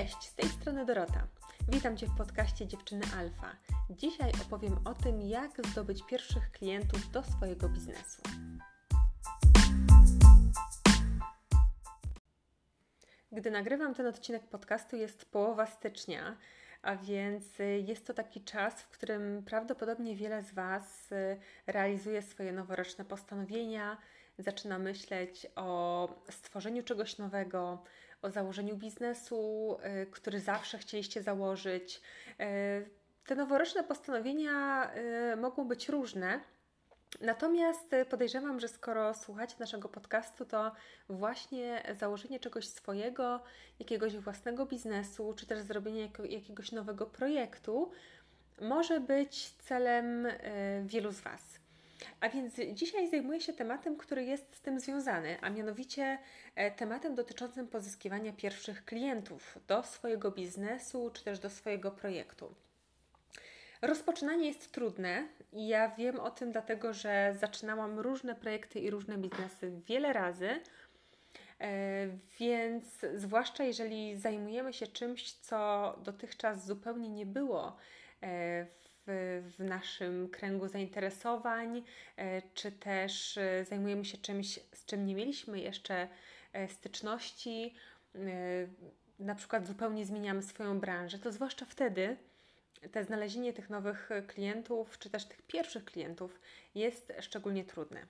Cześć, z tej strony Dorota. Witam Cię w podcaście Dziewczyny Alfa. Dzisiaj opowiem o tym, jak zdobyć pierwszych klientów do swojego biznesu. Gdy nagrywam ten odcinek podcastu, jest połowa stycznia, a więc jest to taki czas, w którym prawdopodobnie wiele z Was realizuje swoje noworoczne postanowienia, zaczyna myśleć o stworzeniu czegoś nowego, o założeniu biznesu, y, który zawsze chcieliście założyć. Y, te noworoczne postanowienia y, mogą być różne. Natomiast podejrzewam, że skoro słuchacie naszego podcastu, to właśnie założenie czegoś swojego, jakiegoś własnego biznesu, czy też zrobienie jakiegoś nowego projektu może być celem wielu z Was. A więc dzisiaj zajmuję się tematem, który jest z tym związany, a mianowicie e, tematem dotyczącym pozyskiwania pierwszych klientów do swojego biznesu czy też do swojego projektu. Rozpoczynanie jest trudne i ja wiem o tym, dlatego że zaczynałam różne projekty i różne biznesy wiele razy. E, więc zwłaszcza jeżeli zajmujemy się czymś, co dotychczas zupełnie nie było e, w, naszym kręgu zainteresowań, e, czy też e, zajmujemy się czymś, z czym nie mieliśmy jeszcze e, styczności, na przykład zupełnie zmieniamy swoją branżę, to zwłaszcza wtedy te znalezienie tych nowych klientów, czy też tych pierwszych klientów jest szczególnie trudne.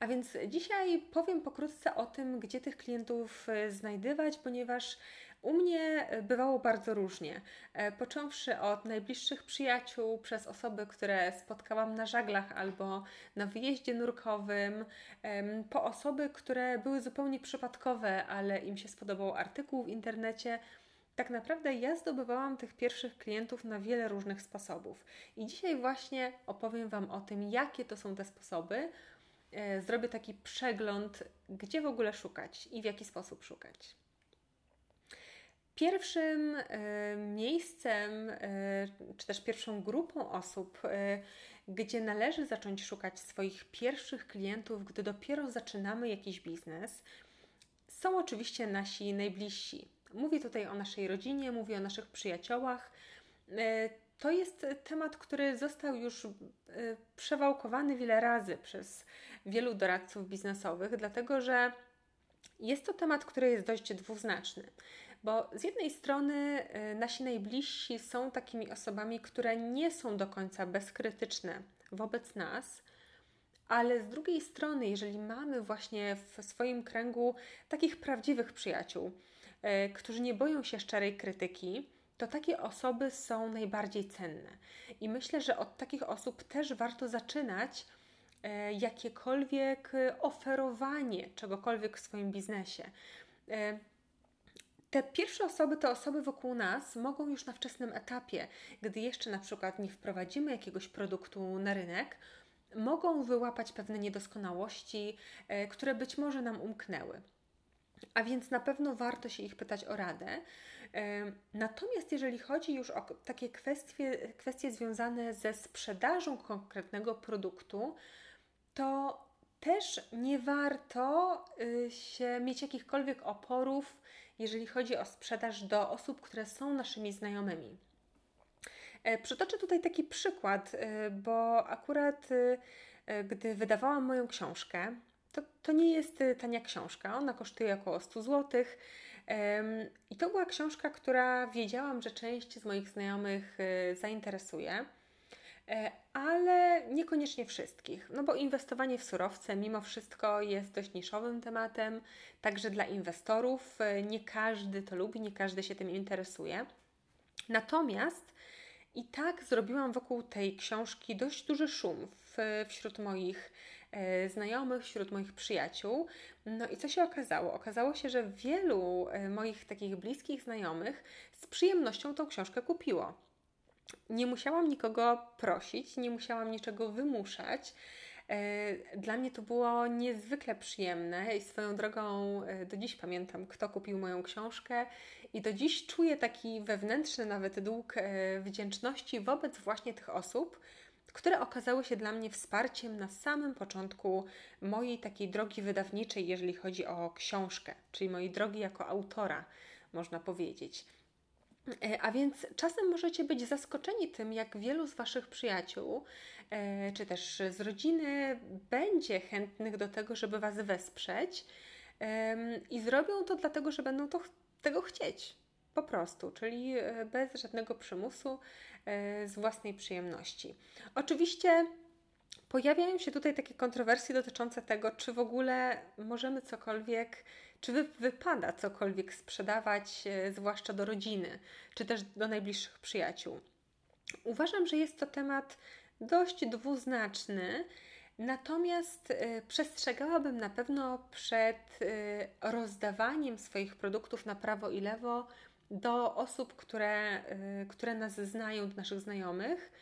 A więc dzisiaj powiem pokrótce o tym, gdzie tych klientów znajdywać, ponieważ u mnie bywało bardzo różnie. E, począwszy od najbliższych przyjaciół, przez osoby, które spotkałam na żaglach albo na wyjeździe nurkowym, po osoby, które były zupełnie przypadkowe, ale im się spodobał artykuł w internecie. Tak naprawdę ja zdobywałam tych pierwszych klientów na wiele różnych sposobów. I dzisiaj właśnie opowiem Wam o tym, jakie to są te sposoby. E, zrobię taki przegląd, gdzie w ogóle szukać i w jaki sposób szukać. Pierwszym e, miejscem, e, czy też pierwszą grupą osób, e, gdzie należy zacząć szukać swoich pierwszych klientów, gdy dopiero zaczynamy jakiś biznes, są oczywiście nasi najbliżsi. Mówię tutaj o naszej rodzinie, mówię o naszych przyjaciołach. To jest temat, który został już przewałkowany wiele razy przez wielu doradców biznesowych, dlatego że jest to temat, który jest dość dwuznaczny. Bo z jednej strony y, nasi najbliżsi są takimi osobami, które nie są do końca bezkrytyczne wobec nas, ale z drugiej strony, jeżeli mamy właśnie w swoim kręgu takich prawdziwych przyjaciół, y, którzy nie boją się szczerej krytyki, to takie osoby są najbardziej cenne. I myślę, że od takich osób też warto zaczynać y, jakiekolwiek oferowanie czegokolwiek w swoim biznesie. Te pierwsze osoby, te osoby wokół nas mogą już na wczesnym etapie, gdy jeszcze na przykład nie wprowadzimy jakiegoś produktu na rynek, mogą wyłapać pewne niedoskonałości, e, które być może nam umknęły. A więc na pewno warto się ich pytać o radę. E, natomiast jeżeli chodzi już o takie kwestie, kwestie związane ze sprzedażą konkretnego produktu, to też nie warto y, się mieć jakichkolwiek oporów jeżeli chodzi o sprzedaż do osób, które są naszymi znajomymi. E, przytoczę tutaj taki przykład, e, bo akurat e, gdy wydawałam moją książkę, to, to nie jest tania książka, ona kosztuje około 100 zł. I to była książka, która wiedziałam, że część z moich znajomych zainteresuje. E, ale niekoniecznie wszystkich, no bo inwestowanie w surowce mimo wszystko jest dość niszowym tematem, także dla inwestorów. E, nie każdy to lubi, nie każdy się tym interesuje. Natomiast i tak zrobiłam wokół tej książki dość duży szum w, wśród moich e, znajomych, wśród moich przyjaciół. No i co się okazało? Okazało się, że wielu moich takich bliskich znajomych z przyjemnością tą książkę kupiło nie musiałam nikogo prosić, nie musiałam niczego wymuszać. E, dla mnie to było niezwykle przyjemne i swoją drogą e, do dziś pamiętam, kto kupił moją książkę i do dziś czuję taki wewnętrzny nawet dług e, wdzięczności wobec właśnie tych osób, które okazały się dla mnie wsparciem na samym początku mojej takiej drogi wydawniczej, jeżeli chodzi o książkę, czyli mojej drogi jako autora można powiedzieć. E, a więc czasem możecie być zaskoczeni tym, jak wielu z Waszych przyjaciół, e, czy też z rodziny, będzie chętnych do tego, żeby Was wesprzeć i zrobią to dlatego, że będą to, tego chcieć. Po prostu, czyli e, bez żadnego przymusu, z własnej przyjemności. Oczywiście pojawiają się tutaj takie kontrowersje dotyczące tego, czy w ogóle możemy cokolwiek czy wy, wypada cokolwiek sprzedawać, e, zwłaszcza do rodziny, czy też do najbliższych przyjaciół? Uważam, że jest to temat dość dwuznaczny, natomiast y, przestrzegałabym na pewno przed y, rozdawaniem swoich produktów na prawo i lewo do osób, które, które nas znają, do naszych znajomych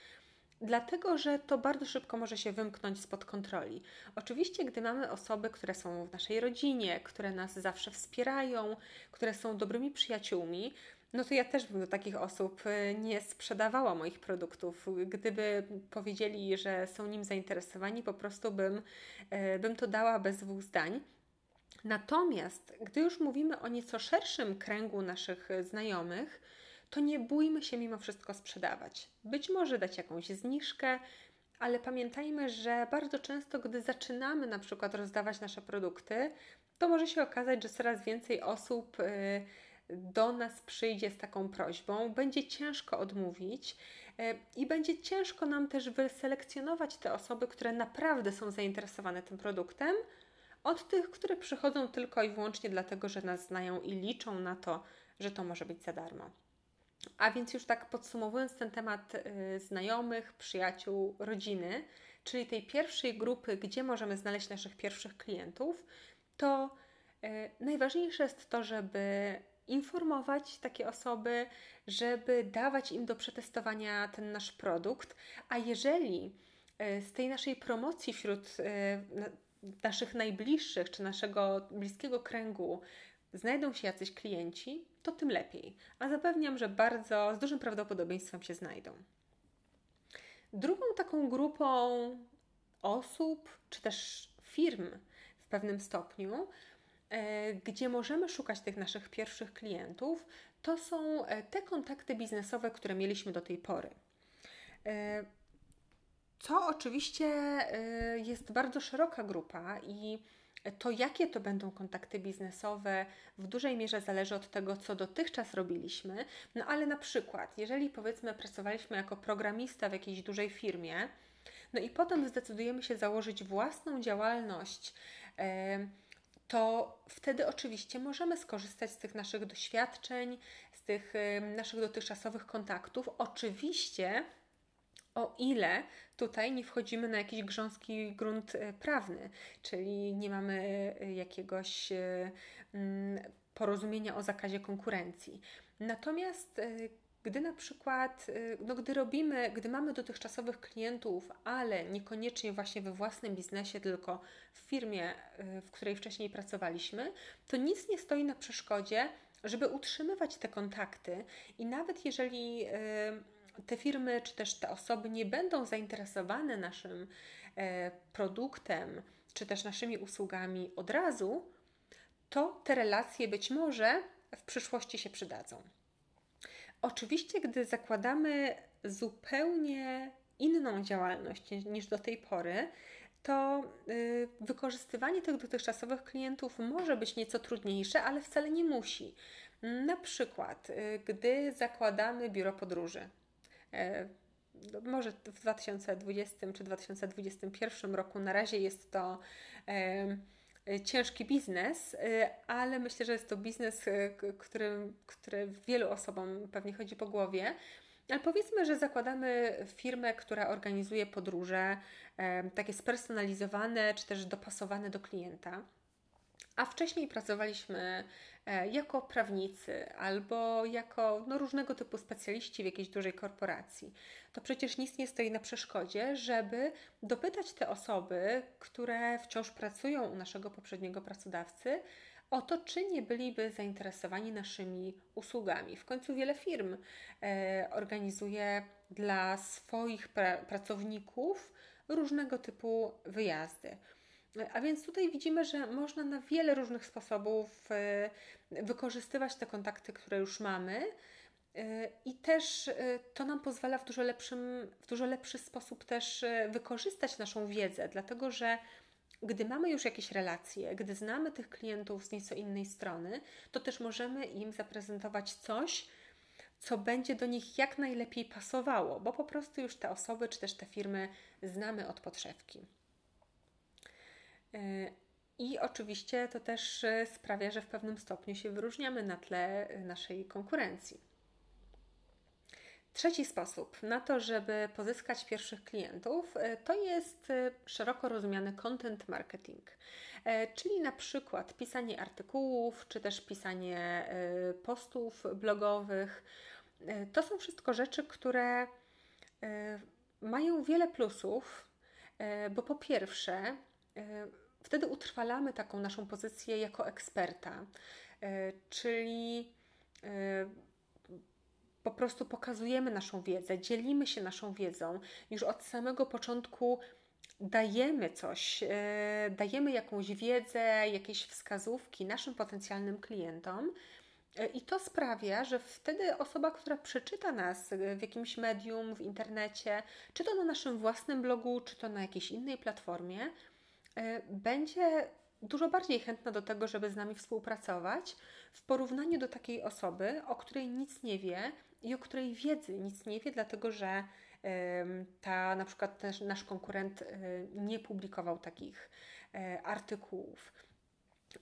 Dlatego, że to bardzo szybko może się wymknąć spod kontroli. Oczywiście, gdy mamy osoby, które są w naszej rodzinie, które nas zawsze wspierają, które są dobrymi przyjaciółmi, no to ja też bym do takich osób y, nie sprzedawała moich produktów. Gdyby powiedzieli, że są nim zainteresowani, po prostu bym, y, bym to dała bez dwóch zdań. Natomiast, gdy już mówimy o nieco szerszym kręgu naszych znajomych, to nie bójmy się mimo wszystko sprzedawać. Być może dać jakąś zniżkę, ale pamiętajmy, że bardzo często, gdy zaczynamy na przykład rozdawać nasze produkty, to może się okazać, że coraz więcej osób y, do nas przyjdzie z taką prośbą. Będzie ciężko odmówić y, i będzie ciężko nam też wyselekcjonować te osoby, które naprawdę są zainteresowane tym produktem, od tych, które przychodzą tylko i wyłącznie dlatego, że nas znają i liczą na to, że to może być za darmo. A więc już tak podsumowując ten temat y, znajomych, przyjaciół, rodziny, czyli tej pierwszej grupy, gdzie możemy znaleźć naszych pierwszych klientów, to y, najważniejsze jest to, żeby informować takie osoby, żeby dawać im do przetestowania ten nasz produkt, a jeżeli y, z tej naszej promocji wśród naszych najbliższych czy naszego bliskiego kręgu znajdą się jacyś klienci, to tym lepiej. A zapewniam, że bardzo z dużym prawdopodobieństwem się znajdą. Drugą taką grupą osób, czy też firm w pewnym stopniu, e, gdzie możemy szukać tych naszych pierwszych klientów, to są e, te kontakty biznesowe, które mieliśmy do tej pory. E, co oczywiście jest bardzo szeroka grupa i to, jakie to będą kontakty biznesowe, w dużej mierze zależy od tego, co dotychczas robiliśmy. No ale na przykład, jeżeli powiedzmy pracowaliśmy jako programista w jakiejś dużej firmie, no i potem zdecydujemy się założyć własną działalność, to wtedy oczywiście możemy skorzystać z tych naszych doświadczeń, z tych naszych dotychczasowych kontaktów. Oczywiście o ile tutaj nie wchodzimy na jakiś grząski grunt e, prawny, czyli nie mamy e, jakiegoś e, mm, porozumienia o zakazie konkurencji. Natomiast gdy na przykład, no gdy robimy, gdy mamy dotychczasowych klientów, ale niekoniecznie właśnie we własnym biznesie, tylko w firmie, w której wcześniej pracowaliśmy, to nic nie stoi na przeszkodzie, żeby utrzymywać te kontakty i nawet jeżeli te firmy czy też te osoby nie będą zainteresowane naszym e, produktem czy też naszymi usługami od razu, to te relacje być może w przyszłości się przydadzą. Oczywiście, gdy zakładamy zupełnie inną działalność niż do tej pory, to y, wykorzystywanie tych dotychczasowych klientów może być nieco trudniejsze, ale wcale nie musi. Na przykład, y, gdy zakładamy biuro podróży, może w 2020 czy 2021 roku na razie jest to e, ciężki biznes, e, ale myślę, że jest to biznes, który, który wielu osobom pewnie chodzi po głowie. Ale powiedzmy, że zakładamy firmę, która organizuje podróże takie spersonalizowane czy też dopasowane do klienta a wcześniej pracowaliśmy e, jako prawnicy albo jako no, różnego typu specjaliści w jakiejś dużej korporacji, to przecież nic nie stoi na przeszkodzie, żeby dopytać te osoby, które wciąż pracują u naszego poprzedniego pracodawcy, o to, czy nie byliby zainteresowani naszymi usługami. W końcu wiele firm e, organizuje dla swoich pra pracowników różnego typu wyjazdy. A więc tutaj widzimy, że można na wiele różnych sposobów wykorzystywać te kontakty, które już mamy. I też to nam pozwala w dużo, lepszym, w dużo lepszy sposób też wykorzystać naszą wiedzę, dlatego że gdy mamy już jakieś relacje, gdy znamy tych klientów z nieco innej strony, to też możemy im zaprezentować coś, co będzie do nich jak najlepiej pasowało, bo po prostu już te osoby czy też te firmy znamy od podszewki. I oczywiście to też y, sprawia, że w pewnym stopniu się wyróżniamy na tle y, naszej konkurencji. Trzeci sposób na to, żeby pozyskać pierwszych klientów, to jest szeroko rozumiany content marketing, czyli na przykład pisanie artykułów, czy też pisanie postów blogowych. To są wszystko rzeczy, które mają wiele plusów, bo po pierwsze, wtedy utrwalamy taką naszą pozycję jako eksperta, e, czyli e, po prostu pokazujemy naszą wiedzę, dzielimy się naszą wiedzą. Już od samego początku dajemy coś, e, dajemy jakąś wiedzę, jakieś wskazówki naszym potencjalnym klientom. I to sprawia, że wtedy osoba, która przeczyta nas w jakimś medium, w internecie, czy to na naszym własnym blogu, czy to na jakiejś innej platformie, E, będzie dużo bardziej chętna do tego, żeby z nami współpracować, w porównaniu do takiej osoby, o której nic nie wie i o której wiedzy nic nie wie, dlatego że ta na przykład też nasz konkurent e, nie publikował takich e, artykułów.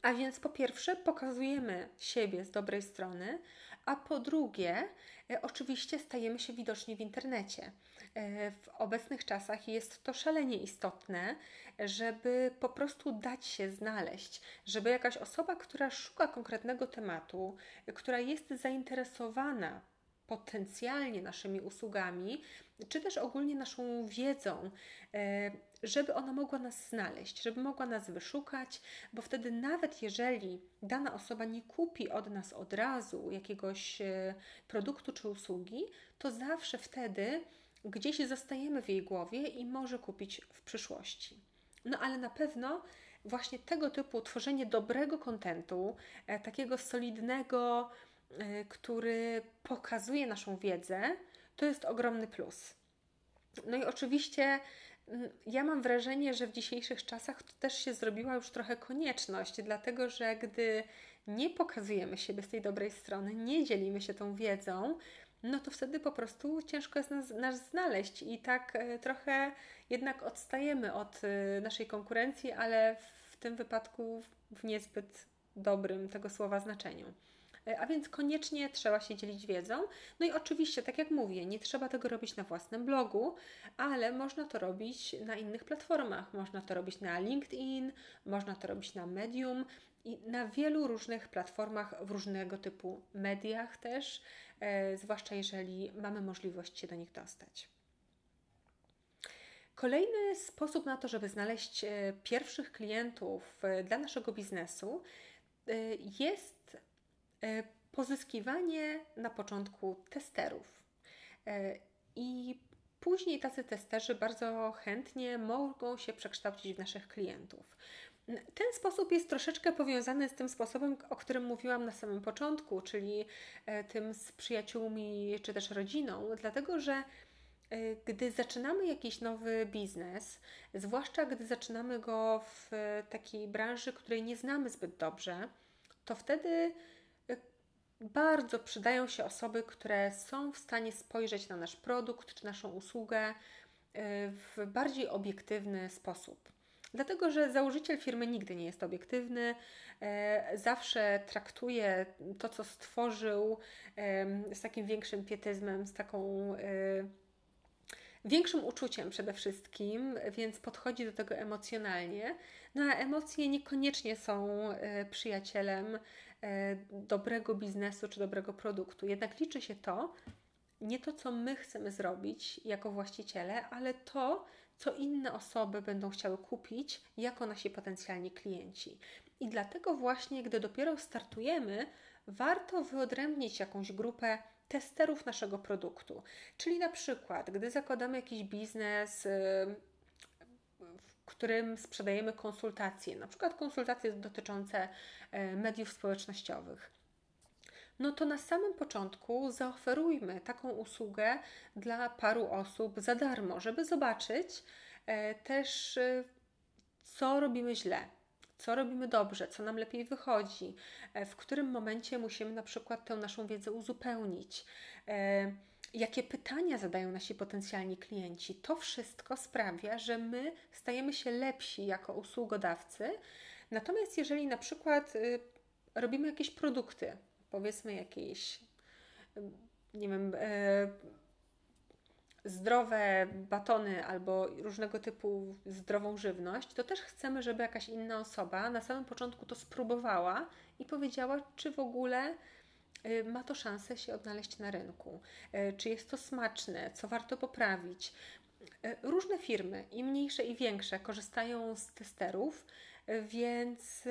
A więc po pierwsze pokazujemy siebie z dobrej strony, a po drugie oczywiście stajemy się widoczni w internecie. W obecnych czasach jest to szalenie istotne, żeby po prostu dać się znaleźć, żeby jakaś osoba, która szuka konkretnego tematu, która jest zainteresowana potencjalnie naszymi usługami, czy też ogólnie naszą wiedzą, e, żeby ona mogła nas znaleźć, żeby mogła nas wyszukać, bo wtedy nawet jeżeli dana osoba nie kupi od nas od razu jakiegoś e, produktu czy usługi, to zawsze wtedy gdzieś zostajemy w jej głowie i może kupić w przyszłości. No ale na pewno właśnie tego typu tworzenie dobrego kontentu, e, takiego solidnego, który pokazuje naszą wiedzę, to jest ogromny plus. No i oczywiście mm, ja mam wrażenie, że w dzisiejszych czasach to też się zrobiła już trochę konieczność, dlatego że gdy nie pokazujemy siebie z tej dobrej strony, nie dzielimy się tą wiedzą, no to wtedy po prostu ciężko jest nas, nas znaleźć i tak e, trochę jednak odstajemy od e, naszej konkurencji, ale w tym wypadku w niezbyt dobrym tego słowa znaczeniu. E, a więc koniecznie trzeba się dzielić wiedzą. No i oczywiście, tak jak mówię, nie trzeba tego robić na własnym blogu, ale można to robić na innych platformach. Można to robić na LinkedIn, można to robić na Medium i na wielu różnych platformach, w różnego typu mediach też, e, zwłaszcza jeżeli mamy możliwość się do nich dostać. Kolejny sposób na to, żeby znaleźć e, pierwszych klientów e, dla naszego biznesu jest pozyskiwanie na początku testerów. I później tacy testerzy bardzo chętnie mogą się przekształcić w naszych klientów. Ten sposób jest troszeczkę powiązany z tym sposobem, o którym mówiłam na samym początku, czyli e, tym z przyjaciółmi czy też rodziną, dlatego że e, gdy zaczynamy jakiś nowy biznes, zwłaszcza gdy zaczynamy go w takiej branży, której nie znamy zbyt dobrze, to wtedy e, bardzo przydają się osoby, które są w stanie spojrzeć na nasz produkt czy naszą usługę w bardziej obiektywny sposób. Dlatego, że założyciel firmy nigdy nie jest obiektywny, e, zawsze traktuje to, co stworzył, z takim większym pietyzmem, z taką większym uczuciem przede wszystkim, więc podchodzi do tego emocjonalnie. No a emocje niekoniecznie są e, przyjacielem dobrego biznesu czy dobrego produktu. Jednak liczy się to, nie to, co my chcemy zrobić jako właściciele, ale to, co inne osoby będą chciały kupić jako nasi potencjalni klienci. I dlatego właśnie, gdy dopiero startujemy, warto wyodrębnić jakąś grupę testerów naszego produktu. Czyli na przykład, gdy zakładamy jakiś biznes, którym sprzedajemy konsultacje, na przykład konsultacje dotyczące e, mediów społecznościowych, no to na samym początku zaoferujmy taką usługę dla paru osób za darmo, żeby zobaczyć e, też, e, co robimy źle, co robimy dobrze, co nam lepiej wychodzi, w którym momencie musimy na przykład tę naszą wiedzę uzupełnić jakie pytania zadają nasi potencjalni klienci. To wszystko sprawia, że my stajemy się lepsi jako usługodawcy. Natomiast jeżeli na przykład y, robimy jakieś produkty, powiedzmy jakieś, y, nie wiem, y, zdrowe batony albo różnego typu zdrową żywność, to też chcemy, żeby jakaś inna osoba na samym początku to spróbowała i powiedziała, czy w ogóle ma to szansę się odnaleźć na rynku. Y, czy jest to smaczne, co warto poprawić. Y, różne firmy, i mniejsze, i większe, korzystają z testerów, więc,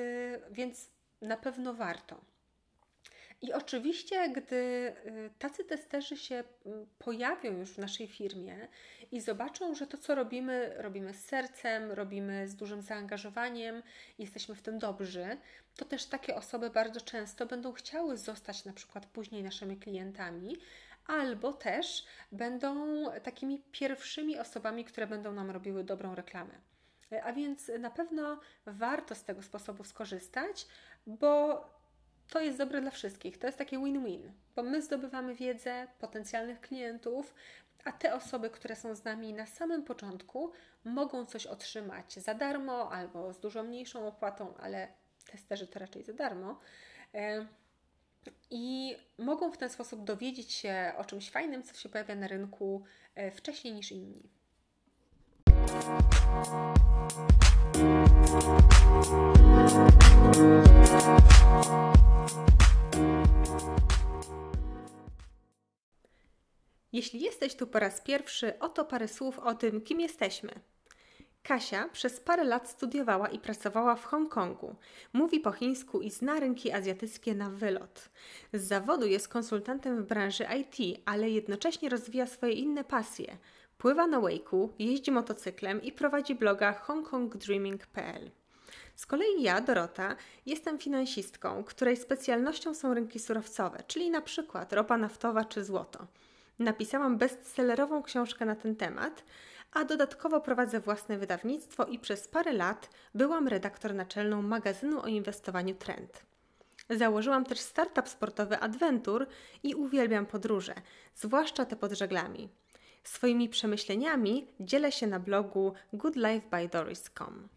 więc na pewno warto. I oczywiście, gdy y, tacy testerzy się mm, pojawią już w naszej firmie i zobaczą, że to, co robimy, robimy z sercem, robimy z dużym zaangażowaniem, jesteśmy w tym dobrzy, to też takie osoby bardzo często będą chciały zostać na przykład później naszymi klientami, albo też będą takimi pierwszymi osobami, które będą nam robiły dobrą reklamę. A więc na pewno warto z tego sposobu skorzystać, bo to jest dobre dla wszystkich. To jest takie win-win, bo my zdobywamy wiedzę potencjalnych klientów, a te osoby, które są z nami na samym początku, mogą coś otrzymać za darmo albo z dużo mniejszą opłatą, ale testerzy to raczej za darmo. I mogą w ten sposób dowiedzieć się o czymś fajnym, co się pojawia na rynku e, wcześniej niż inni. Jeśli jesteś tu po raz pierwszy, oto parę słów o tym, kim jesteśmy. Kasia przez parę lat studiowała i pracowała w Hongkongu. Mówi po chińsku i zna rynki azjatyckie na wylot. Z zawodu jest konsultantem w branży IT, ale jednocześnie rozwija swoje inne pasje. Pływa na wake'u, jeździ motocyklem i prowadzi bloga hongkongdreaming.pl. Z kolei ja, Dorota, jestem finansistką, której specjalnością są rynki surowcowe, czyli na przykład ropa naftowa czy złoto. Napisałam bestsellerową książkę na ten temat, a dodatkowo prowadzę własne wydawnictwo i przez parę lat byłam redaktor naczelną magazynu o inwestowaniu Trend. Założyłam też startup sportowy Adventure i uwielbiam podróże, zwłaszcza te pod żeglami. Swoimi przemyśleniami dzielę się na blogu goodlifebydoris.com.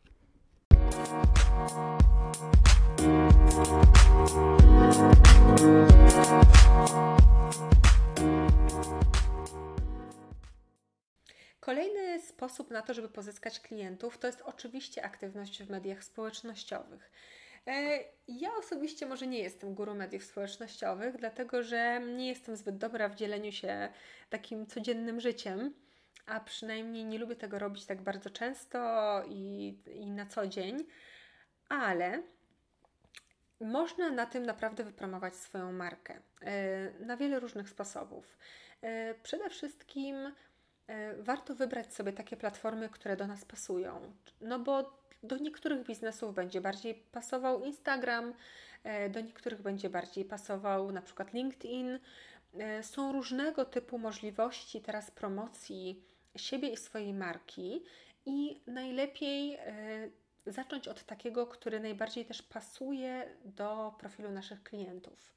Kolejny sposób na to, żeby pozyskać klientów, to jest oczywiście aktywność w mediach społecznościowych. E, ja osobiście może nie jestem guru mediów społecznościowych, dlatego że nie jestem zbyt dobra w dzieleniu się takim codziennym życiem, a przynajmniej nie lubię tego robić tak bardzo często i, i na co dzień, ale można na tym naprawdę wypromować swoją markę e, na wiele różnych sposobów. E, przede wszystkim warto wybrać sobie takie platformy, które do nas pasują. No bo do niektórych biznesów będzie bardziej pasował Instagram, e, do niektórych będzie bardziej pasował na przykład LinkedIn. E, są różnego typu możliwości teraz promocji siebie i swojej marki i najlepiej e, zacząć od takiego, który najbardziej też pasuje do profilu naszych klientów.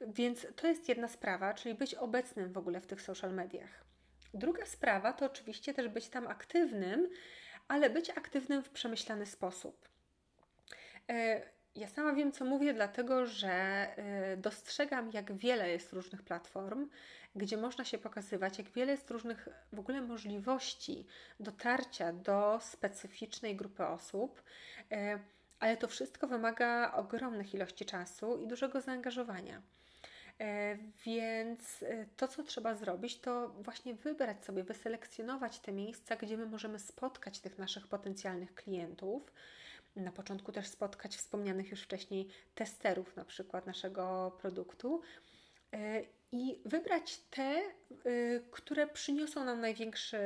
Więc to jest jedna sprawa, czyli być obecnym w ogóle w tych social mediach. Druga sprawa to oczywiście też być tam aktywnym, ale być aktywnym w przemyślany sposób. E, ja sama wiem, co mówię, dlatego że e, dostrzegam, jak wiele jest różnych platform, gdzie można się pokazywać, jak wiele jest różnych w ogóle możliwości dotarcia do specyficznej grupy osób, e, ale to wszystko wymaga ogromnych ilości czasu i dużego zaangażowania. E, więc e, to, co trzeba zrobić, to właśnie wybrać sobie, wyselekcjonować te miejsca, gdzie my możemy spotkać tych naszych potencjalnych klientów. Na początku też spotkać wspomnianych już wcześniej testerów, na przykład naszego produktu. E, i wybrać te, które przyniosą nam największy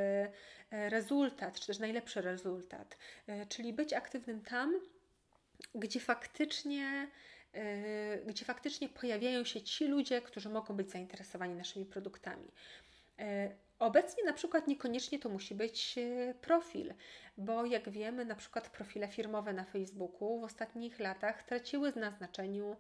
rezultat, czy też najlepszy rezultat. Czyli być aktywnym tam, gdzie faktycznie gdzie faktycznie pojawiają się ci ludzie, którzy mogą być zainteresowani naszymi produktami. Obecnie na przykład niekoniecznie to musi być e, profil, bo jak wiemy, na przykład profile firmowe na Facebooku w ostatnich latach traciły na znaczeniu,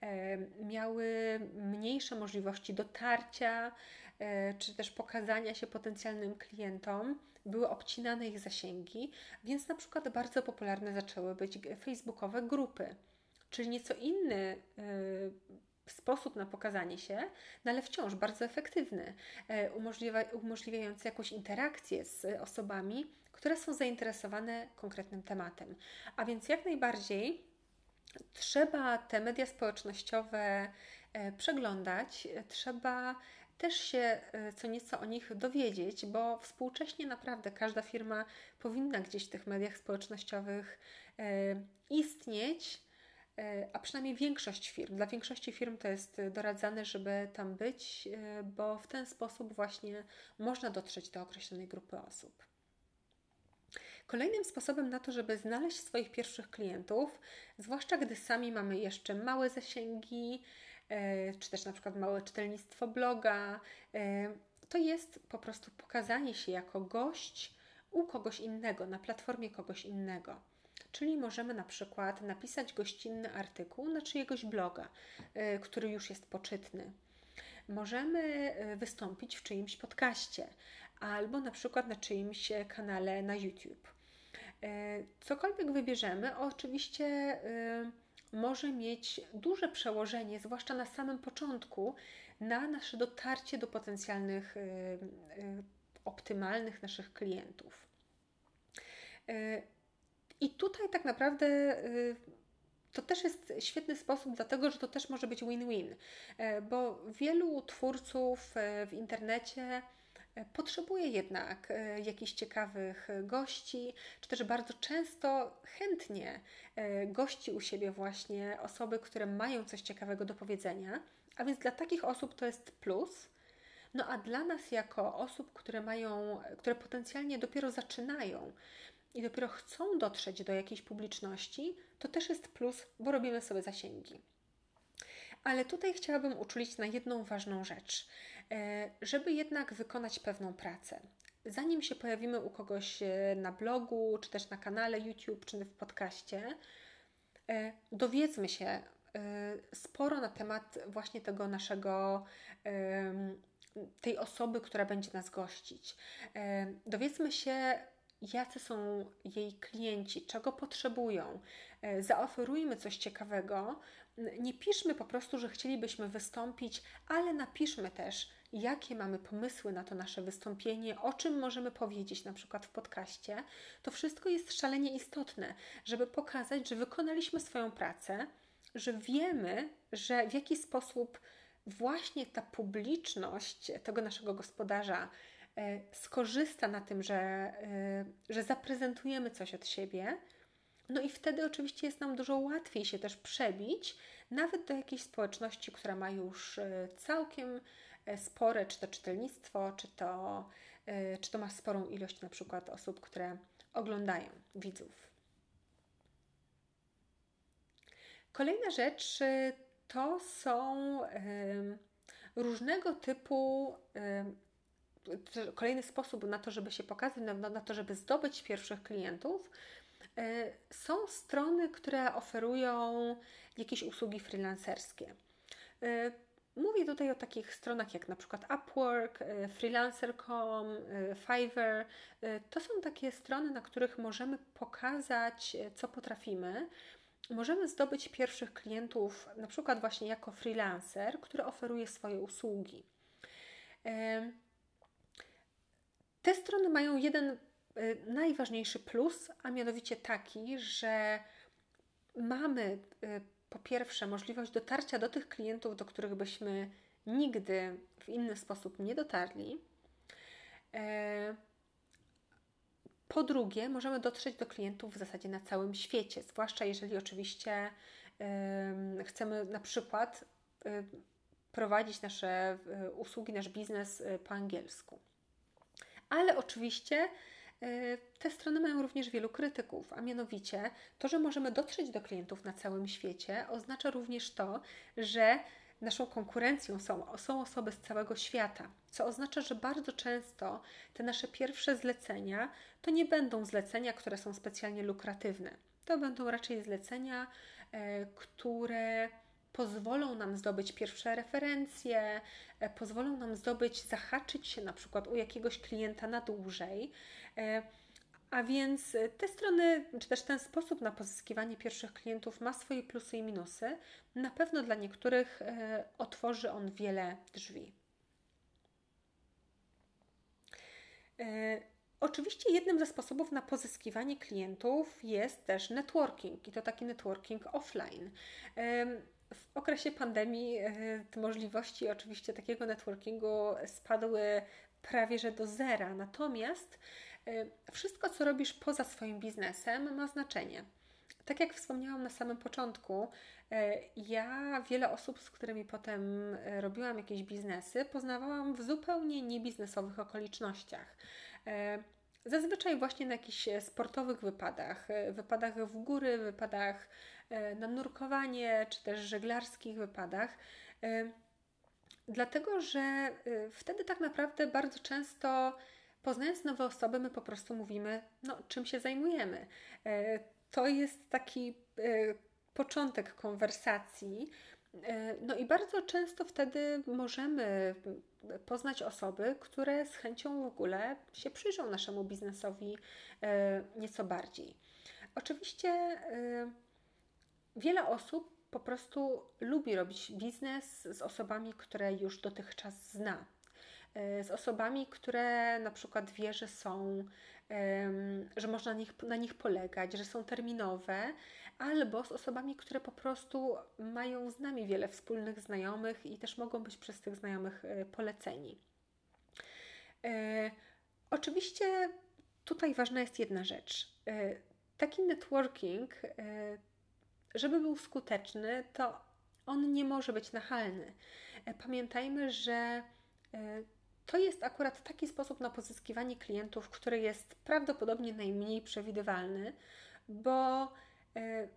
e, miały mniejsze możliwości dotarcia e, czy też pokazania się potencjalnym klientom, były obcinane ich zasięgi, więc na przykład bardzo popularne zaczęły być facebookowe grupy, czyli nieco inny sposób na pokazanie się, no ale wciąż bardzo efektywny, e, umożliwia, umożliwiający jakąś interakcję z osobami, które są zainteresowane konkretnym tematem. A więc jak najbardziej trzeba te media społecznościowe e, przeglądać, trzeba też się co nieco o nich dowiedzieć, bo współcześnie naprawdę każda firma powinna gdzieś w tych mediach społecznościowych istnieć a przynajmniej większość firm. Dla większości firm to jest doradzane, żeby tam być, e, bo w ten sposób właśnie można dotrzeć do określonej grupy osób. Kolejnym sposobem na to, żeby znaleźć swoich pierwszych klientów, zwłaszcza gdy sami mamy jeszcze małe zasięgi, e, czy też na przykład małe czytelnictwo bloga, to jest po prostu pokazanie się jako gość u kogoś innego, na platformie kogoś innego. Czyli możemy na przykład napisać gościnny artykuł na czyjegoś bloga, y, który już jest poczytny. Możemy y, wystąpić w czyimś podcaście albo na przykład na czyimś kanale na YouTube. Y, cokolwiek wybierzemy, oczywiście może mieć duże przełożenie, zwłaszcza na samym początku, na nasze dotarcie do potencjalnych, optymalnych naszych klientów. I tutaj tak naprawdę y, to też jest świetny sposób, dlatego że to też może być win-win, e, bo wielu twórców e, w internecie e, potrzebuje jednak jakichś ciekawych gości, czy też bardzo często chętnie gości u siebie właśnie osoby, które mają coś ciekawego do powiedzenia, a więc dla takich osób to jest plus. No a dla nas jako osób, które mają, które potencjalnie dopiero zaczynają, i dopiero chcą dotrzeć do jakiejś publiczności, to też jest plus, bo robimy sobie zasięgi. Ale tutaj chciałabym uczulić na jedną ważną rzecz, e, żeby jednak wykonać pewną pracę. Zanim się pojawimy u kogoś e, na blogu, czy też na kanale YouTube, czy w podcaście, e, dowiedzmy się sporo na temat właśnie tego naszego, tej osoby, która będzie nas gościć. Dowiedzmy się, jacy są jej klienci, czego potrzebują. E, zaoferujmy coś ciekawego. Nie piszmy po prostu, że chcielibyśmy wystąpić, ale napiszmy też, jakie mamy pomysły na to nasze wystąpienie, o czym możemy powiedzieć na przykład w podcaście. To wszystko jest szalenie istotne, żeby pokazać, że wykonaliśmy swoją pracę, że wiemy, że w jaki sposób właśnie ta publiczność tego naszego gospodarza skorzysta na tym, że, e, że zaprezentujemy coś od siebie. No i wtedy oczywiście jest nam dużo łatwiej się też przebić, nawet do jakiejś społeczności, która ma już e, całkiem spore, czy to czytelnictwo, czy to, czy to ma sporą ilość na przykład osób, które oglądają, widzów. Kolejna rzecz to są różnego typu kolejny sposób na to, żeby się pokazać, na, na to, żeby zdobyć pierwszych klientów, e, są strony, które oferują jakieś usługi freelancerskie. E, mówię tutaj o takich stronach jak na przykład Upwork, e, Freelancer.com, Fiverr. To są takie strony, na których możemy pokazać, co potrafimy. Możemy zdobyć pierwszych klientów, na przykład właśnie jako freelancer, który oferuje swoje usługi. Te strony mają jeden y, najważniejszy plus, a mianowicie taki, że mamy y, po pierwsze możliwość dotarcia do tych klientów, do których byśmy nigdy w inny sposób nie dotarli. E, po drugie, możemy dotrzeć do klientów w zasadzie na całym świecie, zwłaszcza jeżeli oczywiście chcemy na przykład prowadzić nasze usługi, nasz biznes po angielsku. Ale oczywiście te strony mają również wielu krytyków, a mianowicie to, że możemy dotrzeć do klientów na całym świecie, oznacza również to, że naszą konkurencją są, są osoby z całego świata, co oznacza, że bardzo często te nasze pierwsze zlecenia to nie będą zlecenia, które są specjalnie lukratywne. To będą raczej zlecenia, e, które pozwolą nam zdobyć pierwsze referencje, e, pozwolą nam zdobyć, zahaczyć się na przykład u jakiegoś klienta na dłużej. E, a więc te strony, czy też ten sposób na pozyskiwanie pierwszych klientów ma swoje plusy i minusy. Na pewno dla niektórych e, otworzy on wiele drzwi. Oczywiście jednym ze sposobów na pozyskiwanie klientów jest też networking i to taki networking offline. W okresie pandemii te możliwości oczywiście takiego networkingu spadły prawie że do zera, natomiast wszystko, co robisz poza swoim biznesem, ma znaczenie. Tak jak wspomniałam na samym początku, ja wiele osób, z którymi potem robiłam jakieś biznesy, poznawałam w zupełnie niebiznesowych okolicznościach. Zazwyczaj właśnie na jakichś sportowych wypadach, wypadach w góry, wypadach na nurkowanie, czy też żeglarskich wypadach. Dlatego, że wtedy tak naprawdę bardzo często poznając nowe osoby, my po prostu mówimy, no, czym się zajmujemy. E, to jest taki e, początek konwersacji. E, no i bardzo często wtedy możemy poznać osoby, które z chęcią w ogóle się przyjrzą naszemu biznesowi nieco bardziej. Oczywiście wiele osób po prostu lubi robić biznes z osobami, które już dotychczas zna. E, z osobami, które na przykład wie, że są, że można na nich, na nich polegać, że są terminowe, albo z osobami, które po prostu mają z nami wiele wspólnych znajomych i też mogą być przez tych znajomych e, poleceni. E, oczywiście tutaj ważna jest jedna rzecz. Taki networking, żeby był skuteczny, to on nie może być nachalny. Pamiętajmy, że to jest akurat taki sposób na pozyskiwanie klientów, który jest prawdopodobnie najmniej przewidywalny, bo, e,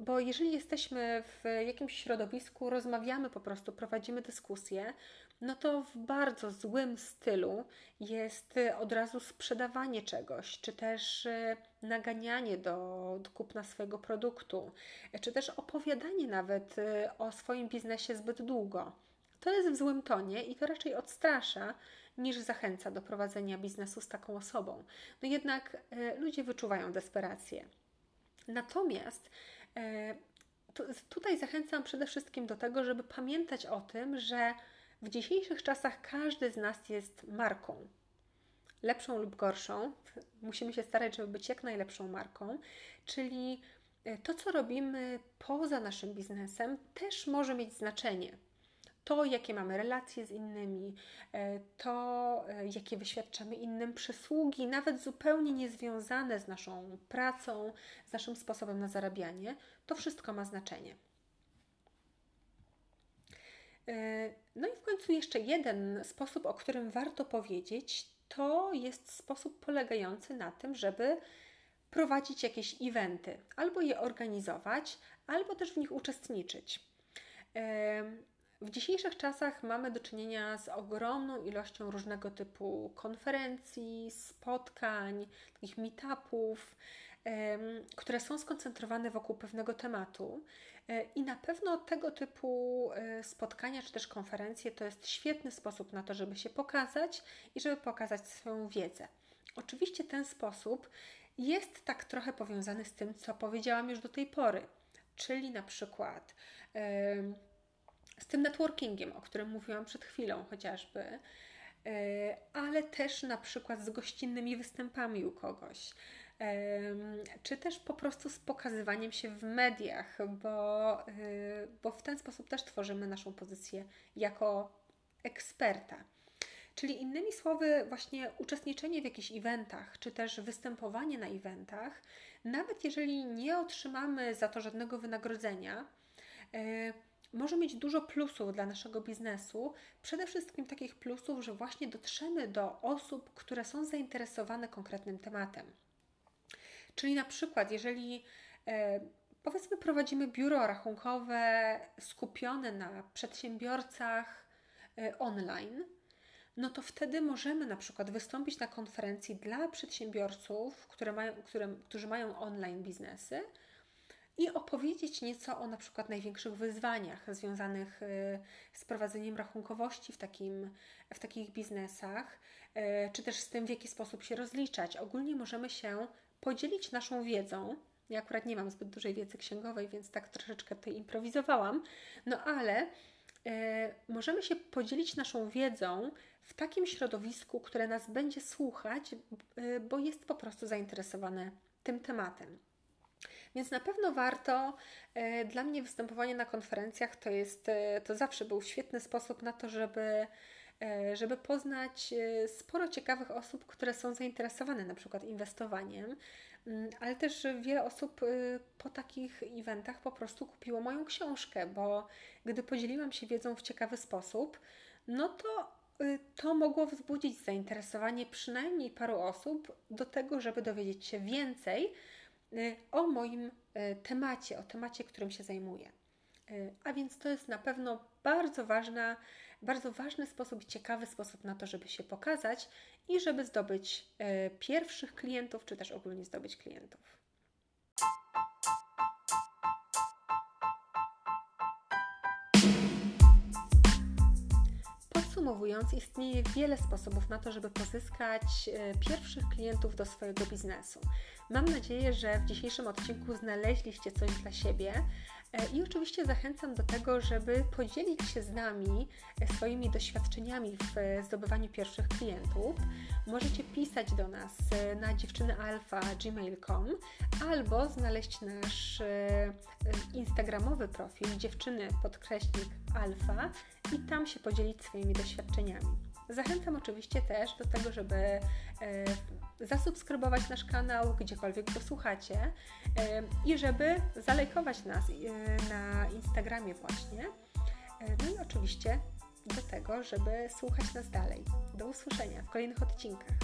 bo jeżeli jesteśmy w jakimś środowisku, rozmawiamy po prostu, prowadzimy dyskusję, no to w bardzo złym stylu jest od razu sprzedawanie czegoś, czy też e, naganianie do, kupna swojego produktu, czy też opowiadanie nawet e, o swoim biznesie zbyt długo. To jest w złym tonie i to raczej odstrasza niż zachęca do prowadzenia biznesu z taką osobą. No jednak ludzie wyczuwają desperację. Natomiast to, tutaj zachęcam przede wszystkim do tego, żeby pamiętać o tym, że w dzisiejszych czasach każdy z nas jest marką. Lepszą lub gorszą. Musimy się starać, żeby być jak najlepszą marką, czyli e, to, co robimy poza naszym biznesem, też może mieć znaczenie to, jakie mamy relacje z innymi, e, to, e, jakie wyświadczamy innym przysługi, nawet zupełnie niezwiązane z naszą pracą, z naszym sposobem na zarabianie, to wszystko ma znaczenie. E, no i w końcu jeszcze jeden sposób, o którym warto powiedzieć, to jest sposób polegający na tym, żeby prowadzić jakieś eventy, albo je organizować, albo też w nich uczestniczyć. W dzisiejszych czasach mamy do czynienia z ogromną ilością różnego typu konferencji, spotkań, takich meetupów, które są skoncentrowane wokół pewnego tematu. E, I na pewno tego typu e, spotkania czy też konferencje to jest świetny sposób na to, żeby się pokazać i żeby pokazać swoją wiedzę. Oczywiście ten sposób jest tak trochę powiązany z tym, co powiedziałam już do tej pory, czyli na przykład z tym networkingiem, o którym mówiłam przed chwilą chociażby, ale też na przykład z gościnnymi występami u kogoś, czy też po prostu z pokazywaniem się w mediach, bo, e, bo w ten sposób też tworzymy naszą pozycję jako eksperta. Czyli innymi słowy, właśnie uczestniczenie w jakichś eventach, czy też występowanie na eventach, nawet jeżeli nie otrzymamy za to żadnego wynagrodzenia, e, może mieć dużo plusów dla naszego biznesu. Przede wszystkim takich plusów, że właśnie dotrzemy do osób, które są zainteresowane konkretnym tematem. Czyli na przykład, jeżeli e, powiedzmy prowadzimy biuro rachunkowe skupione na przedsiębiorcach e, online, no to wtedy możemy na przykład wystąpić na konferencji dla przedsiębiorców, które mają, które, którzy mają online biznesy i opowiedzieć nieco o na przykład największych wyzwaniach związanych y, z prowadzeniem rachunkowości w, takim, w takich biznesach, y, czy też z tym, w jaki sposób się rozliczać. Ogólnie możemy się podzielić naszą wiedzą. Ja akurat nie mam zbyt dużej wiedzy księgowej, więc tak troszeczkę tutaj improwizowałam, no ale y, możemy się podzielić naszą wiedzą w takim środowisku, które nas będzie słuchać, bo jest po prostu zainteresowane tym tematem. Więc na pewno warto. E, dla mnie występowanie na konferencjach to jest, e, to zawsze był świetny sposób na to, żeby, e, żeby poznać sporo ciekawych osób, które są zainteresowane na przykład inwestowaniem, mm, ale też wiele osób po takich eventach po prostu kupiło moją książkę, bo gdy podzieliłam się wiedzą w ciekawy sposób, no to to mogło wzbudzić zainteresowanie przynajmniej paru osób do tego, żeby dowiedzieć się więcej o moim y, temacie, o temacie, którym się zajmuję. Y, a więc to jest na pewno bardzo ważna, bardzo ważny sposób, ciekawy sposób na to, żeby się pokazać i żeby zdobyć pierwszych klientów, czy też ogólnie zdobyć klientów. Podsumowując, istnieje wiele sposobów na to, żeby pozyskać pierwszych klientów do swojego biznesu. Mam nadzieję, że w dzisiejszym odcinku znaleźliście coś dla siebie e, i oczywiście zachęcam do tego, żeby podzielić się z nami e, swoimi doświadczeniami w e, zdobywaniu pierwszych klientów. Możecie pisać do nas na dziewczynyalfa.gmail.com albo znaleźć nasz instagramowy profil dziewczyny podkreśnik alfa i tam się podzielić swoimi doświadczeniami. Zachęcam oczywiście też do tego, żeby zasubskrybować nasz kanał, gdziekolwiek go słuchacie i żeby zalajkować nas na Instagramie właśnie. No i oczywiście do tego, żeby słuchać nas dalej. Do usłyszenia w kolejnych odcinkach.